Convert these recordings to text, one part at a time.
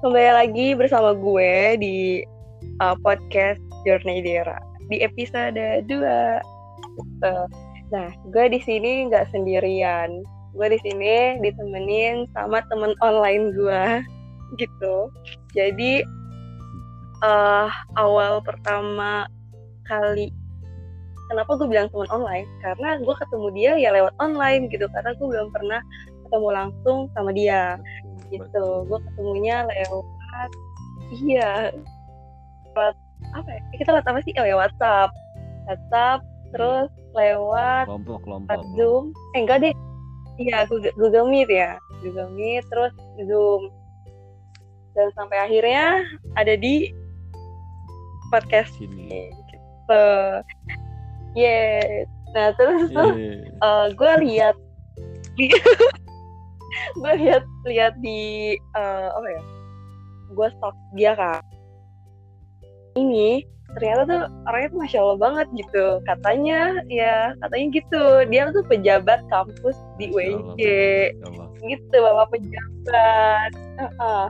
kembali lagi bersama gue di uh, podcast Journey Dera di episode 2. Gitu. Nah, gue di sini nggak sendirian. Gue di sini ditemenin sama temen online gue, gitu. Jadi uh, awal pertama kali kenapa gue bilang teman online karena gue ketemu dia ya lewat online gitu karena gue belum pernah ketemu langsung sama dia gitu. Gue ketemunya lewat iya lewat apa ya? Kita lewat apa sih? Oh ya WhatsApp. WhatsApp terus lewat kelompok kelompok Zoom. Eh enggak deh. Iya Google, Google Meet ya. Google Meet terus Zoom. Dan sampai akhirnya ada di podcast sini. gitu. Yes nah terus tuh Iya. uh, gue lihat gue lihat lihat di uh, apa ya gue stalk dia kan. Ini ternyata tuh orangnya tuh masya allah banget gitu. Katanya ya katanya gitu. Dia tuh pejabat kampus di UNJ gitu bapak pejabat. Uh-uh.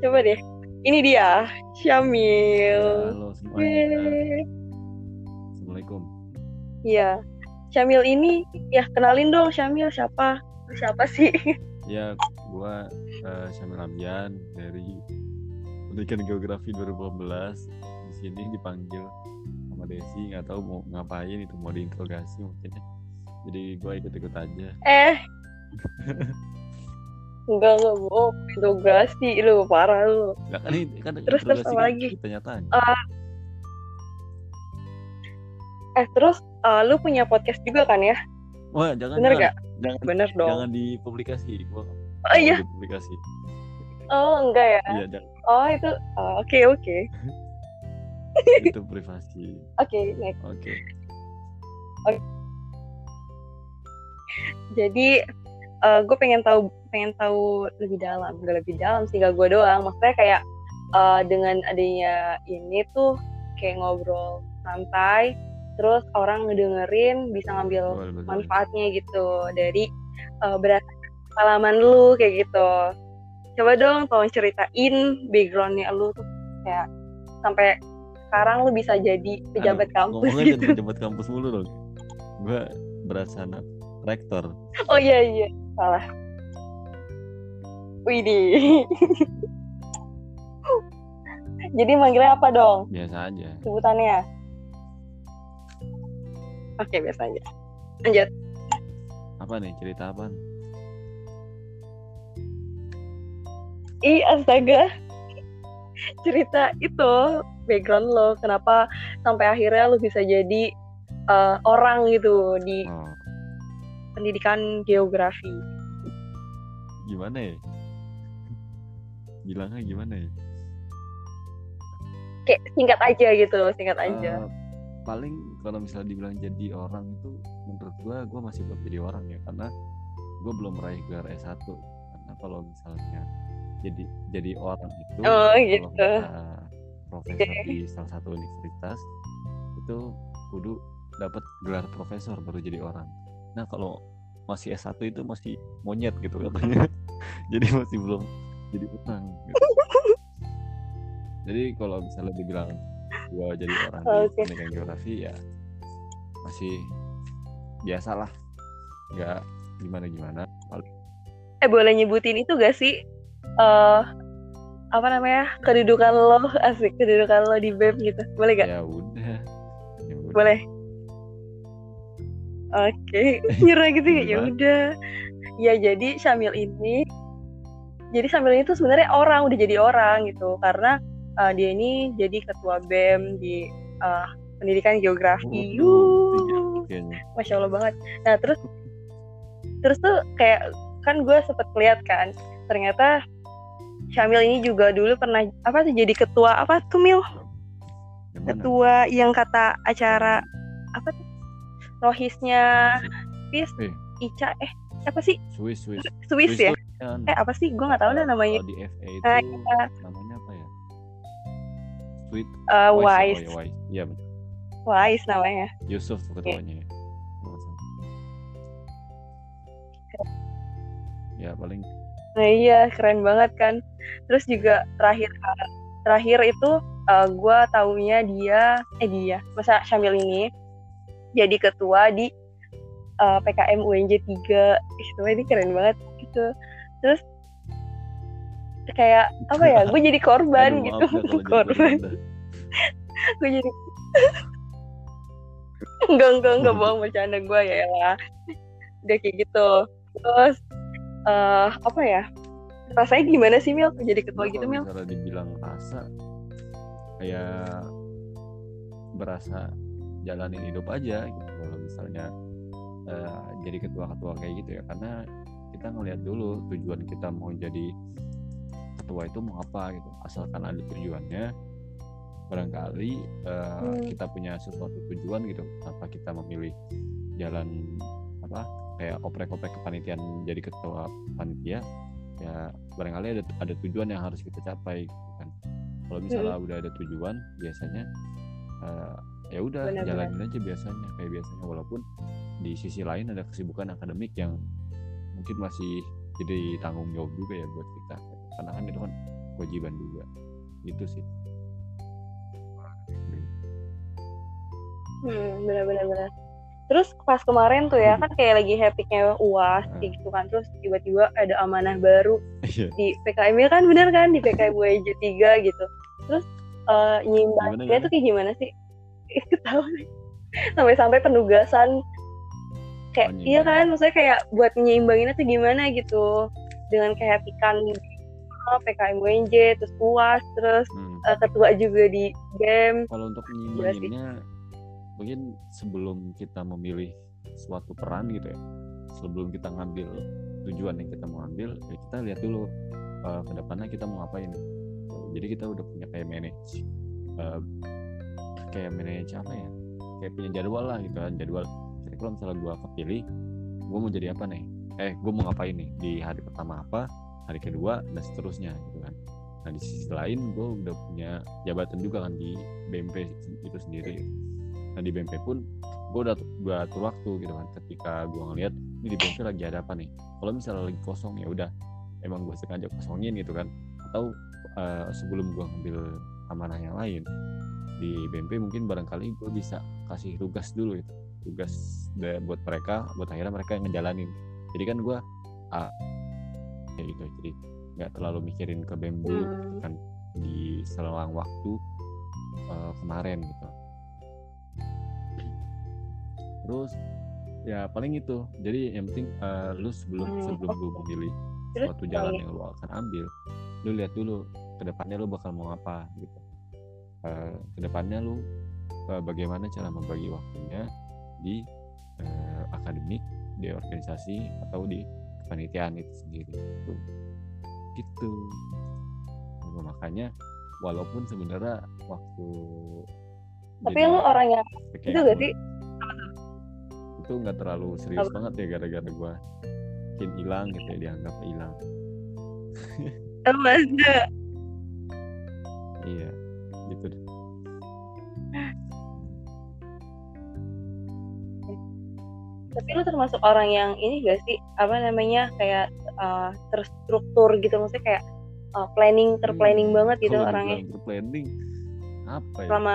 coba deh. Ini dia Syamil. Halo semuanya. Assalamualaikum. Iya. Syamil ini ya kenalin dong Syamil. Siapa? Siapa sih ya gua eh, Syamil Amjan dari pendidikan geografi 2018 di sini dipanggil sama Desi nggak tahu mau ngapain itu mau diinterogasi mungkin ya. jadi gua ikut-ikut aja. Eh. Enggak enggak bohong Integrasi lu parah lu. Nggak kan ini kan Terus, terus interogasi apa kan lagi? tanya-tanya Eh terus uh, lu punya podcast juga kan ya? Wah jangan Bener jangan, gak? Jangan Bener dong. jangan dipublikasi. Gua Oh iya. dipublikasi. Oh enggak ya? Iya jangan. Oh itu oh, Oke oke. Itu privasi. Oke next. Oke. Jadi gue pengen tahu pengen tahu lebih dalam. Gak lebih dalam sih gak gue doang. Maksudnya kayak uh, dengan adanya ini tuh Kayak ngobrol santai Terus orang ngedengerin bisa ngambil betul. manfaatnya gitu dari uh, berdasarkan pengalaman lu kayak gitu. Coba dong tolong ceritain backgroundnya lu tuh kayak sampai sekarang lu bisa jadi pejabat Aduh, kampus ngomongnya gitu. jangan pejabat kampus mulu dong gue berasa anak rektor Oh iya iya salah. Widih. jadi manggilnya apa dong biasa aja sebutannya? Oke biasa aja. Lanjut. apa nih cerita apa Ih astaga. Cerita itu background lo kenapa sampai akhirnya lo bisa jadi uh, orang gitu di oh, pendidikan geografi. Gimana ya? Bilangnya gimana ya? Kayak singkat aja gitu singkat aja. Eh, paling kalau misalnya dibilang jadi orang itu menurut gue gue masih belum jadi orang ya karena gue belum meraih gelar S1 karena kalau misalnya jadi jadi orang itu Oh, gitu. kita profesor di salah satu universitas itu kudu dapat gelar profesor baru jadi orang nah kalau masih S1 itu masih monyet gitu katanya jadi masih belum jadi orang gitu. jadi kalau misalnya dibilang gua jadi orang di Oke. pendidikan geografi ya masih biasa lah. Nggak gimana gimana eh boleh nyebutin itu gak sih? Eh apa namanya? Kedudukan lo asik kedudukan lo di BEM gitu. Boleh gak ya udah. Ya udah. boleh. Oke. Nyerah gitu ya? Ya udah. Ya jadi Syamil ini jadi Syamil ini tuh sebenarnya orang udah jadi orang gitu. Karena uh, dia ini jadi ketua BEM di uh, pendidikan geografi. Tinggi Yuh. kayaknya. Masya allah banget. Nah terus terus tuh kayak kan gue sempet lihat kan ternyata Syamil ini juga dulu pernah apa tuh jadi ketua apa tuh Mil? Yang ketua yang kata acara apa tuh rohisnya Pis Eh. Ica eh apa sih? Swiss Swiss. Swiss ya? Tuh kan, eh apa sih? Gue nggak tahu kalau namanya. di FA itu Ah, iya. namanya ya Sweet Eh, Wise, ya, Wise ya, Wise. Iya betul. Wise namanya Yusuf ketuanya ya. Nggak salah. Ya paling nah iya keren banget kan terus juga terakhir terakhir itu uh, gue taunya dia eh dia masa Syamil ini jadi ketua di uh, PKM UNJ 3 itu ini keren banget gitu terus kayak apa ya gue jadi korban Aduh, gitu. korban. gue jadi enggak enggak enggak bohong bercanda gue ya lah udah kayak gitu. Terus uh, apa ya rasanya gimana sih Mil? Jadi ketua gitu Mil? Kalau dibilang rasa kayak berasa jalanin hidup aja gitu. Kalau misalnya uh, jadi ketua-ketua kayak gitu ya. Karena kita ngelihat dulu tujuan kita mau jadi ketua itu mau apa gitu. Asalkan ada tujuannya barangkali uh, hmm. kita punya sesuatu tujuan gitu tanpa kita memilih jalan apa kayak oprek-oprek kepanitiaan jadi ketua panitia ya barangkali ada ada tujuan yang harus kita capai gitu kan. Kalau misalnya hmm. udah ada tujuan biasanya uh, ya udah jalanin aja biasanya. Kayak biasanya walaupun di sisi lain ada kesibukan akademik yang mungkin masih jadi tanggung jawab juga ya buat kita karena kan itu kan kewajiban juga. Gitu sih. Hmm benar-benar benar terus pas kemarin tuh ya hmm. kan kayak lagi hapiknya uas hmm. gitu kan. Terus tiba-tiba ada amanah baru iya. di PKM ya kan benar kan? Di PKM WJ 3 gitu. Terus uh, nyimbangnya tuh kayak gimana sih? Tahu sampai-sampai penugasan. Kayak oh, iya kan? Maksudnya kayak buat nyeimbangin tuh gimana gitu? Dengan kehatikan PKM UNJ terus UAS terus hmm. uh, ketua juga di BEM kalau untuk nyimbanginnya mungkin sebelum kita memilih suatu peran gitu ya sebelum kita ngambil tujuan yang kita mau ambil ya kita lihat dulu uh, ke depannya kita mau ngapain jadi kita udah punya kayak manage uh, kayak manage apa ya kayak punya jadwal lah gitu kan jadwal. Kalau misalnya gue kepilih gue mau jadi apa nih? Eh gue mau ngapain nih? Di hari pertama apa hari kedua dan seterusnya gitu kan. Nah di sisi lain gue udah punya jabatan juga kan di BMP itu sendiri. Nah di BMP pun gue udah gue atur waktu gitu kan. Ketika gue ngeliat ini di BMP lagi ada apa nih? Kalau misalnya lagi kosong ya udah. Emang gue sengaja kosongin gitu kan. Atau uh, sebelum gue ngambil amanah yang lain di BMP mungkin barangkali gue bisa kasih tugas dulu itu tugas buat mereka buat akhirnya mereka yang ngejalanin. Jadi kan gue ah, ya gitu. Jadi nggak terlalu mikirin ke bem dulu hmm. kan di selang waktu uh, kemarin gitu. Terus ya paling itu. Jadi yang penting uh, lu sebelum hmm. sebelum lu memilih suatu jalan yang lu akan ambil lu lihat dulu ke depannya lu bakal mau apa gitu. Uh, ke depannya lu uh, bagaimana cara membagi waktunya di eh, akademik di organisasi atau di kepanitiaan itu sendiri. Gitu. Nah, makanya walaupun sebenarnya waktu tapi lu orang yang itu gak sih? Itu nggak terlalu serius Apa? banget ya gara-gara gue mungkin hilang gitu ya dianggap hilang. Oh, masa iya gitu deh tapi lu termasuk orang yang ini gak sih? Apa namanya? Kayak uh, terstruktur gitu. Maksudnya kayak uh, planning terplanning hmm, banget gitu orangnya. terplanning apa ya? Selama...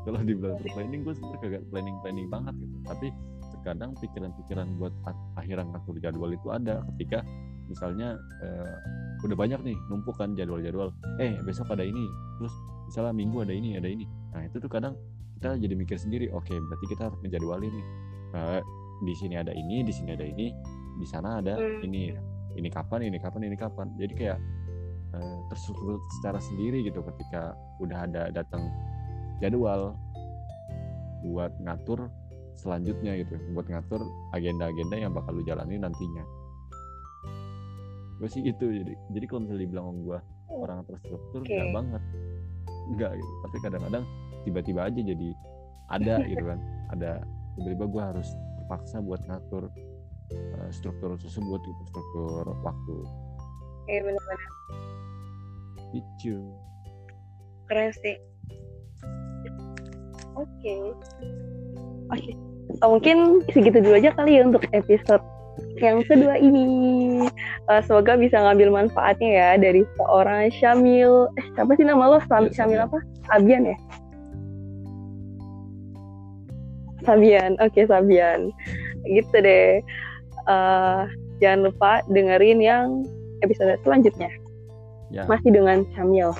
kalau dibilang terplanning gue sebenarnya kagak planning planning banget gitu. Tapi terkadang pikiran-pikiran buat akhiran ngatur jadwal itu ada. Ketika misalnya uh, udah banyak nih numpuk kan jadwal-jadwal. Eh besok ada ini. Terus misalnya minggu ada ini ada ini. Nah itu tuh kadang kita jadi mikir sendiri oke okay, berarti kita harus ngejadwalin nih. Uh, di sini ada ini di sini ada ini di sana ada hmm. ini. Ini kapan ini kapan ini kapan. Jadi kayak uh, terstruktur secara sendiri gitu ketika udah ada datang jadwal buat ngatur selanjutnya gitu buat ngatur agenda-agenda yang bakal lu jalani nantinya. Gue sih gitu. Jadi jadi kalau misalnya dibilang gue orang terstruktur okay. enggak banget. Enggak gitu. Tapi kadang-kadang tiba-tiba aja jadi ada gitu kan. Ada tiba-tiba gue harus terpaksa buat ngatur uh, struktur tersebut itu struktur waktu iya eh, benar-benar itu keren sih oke okay. oke okay. oh, mungkin segitu dulu aja kali ya untuk episode yang kedua ini Uh, semoga bisa ngambil manfaatnya ya dari seorang Syamil. Eh, siapa sih nama lo? Sam, ya, Syamil apa? Abian ya? Sabian, oke okay, Sabian. Gitu deh. Uh, jangan lupa dengerin yang episode selanjutnya. Ya. Masih dengan Syamil.